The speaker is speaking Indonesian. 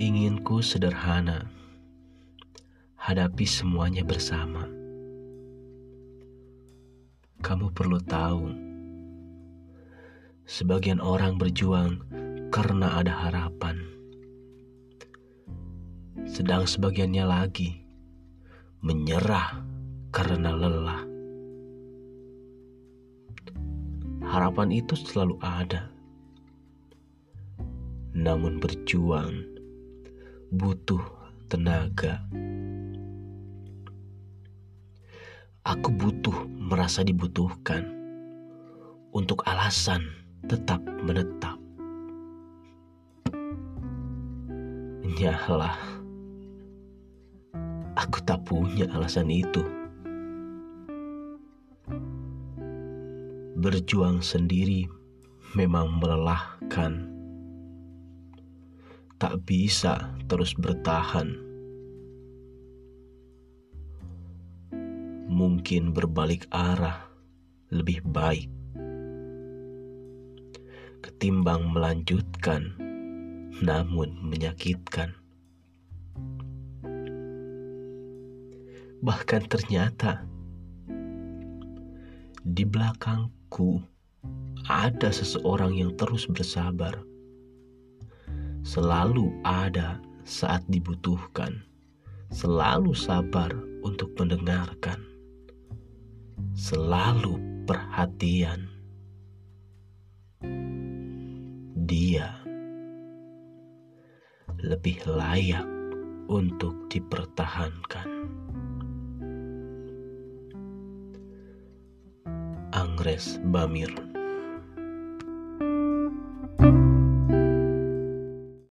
Inginku sederhana, hadapi semuanya bersama. Kamu perlu tahu, sebagian orang berjuang karena ada harapan, sedang sebagiannya lagi menyerah karena lelah. Harapan itu selalu ada, namun berjuang butuh tenaga. Aku butuh merasa dibutuhkan untuk alasan tetap menetap. Nyahlah, aku tak punya alasan itu. Berjuang sendiri memang melelahkan. Tak bisa terus bertahan. Mungkin berbalik arah lebih baik ketimbang melanjutkan, namun menyakitkan. Bahkan ternyata di belakangku ada seseorang yang terus bersabar, selalu ada saat dibutuhkan, selalu sabar untuk mendengarkan, selalu perhatian. Dia lebih layak untuk dipertahankan. Angres Bamir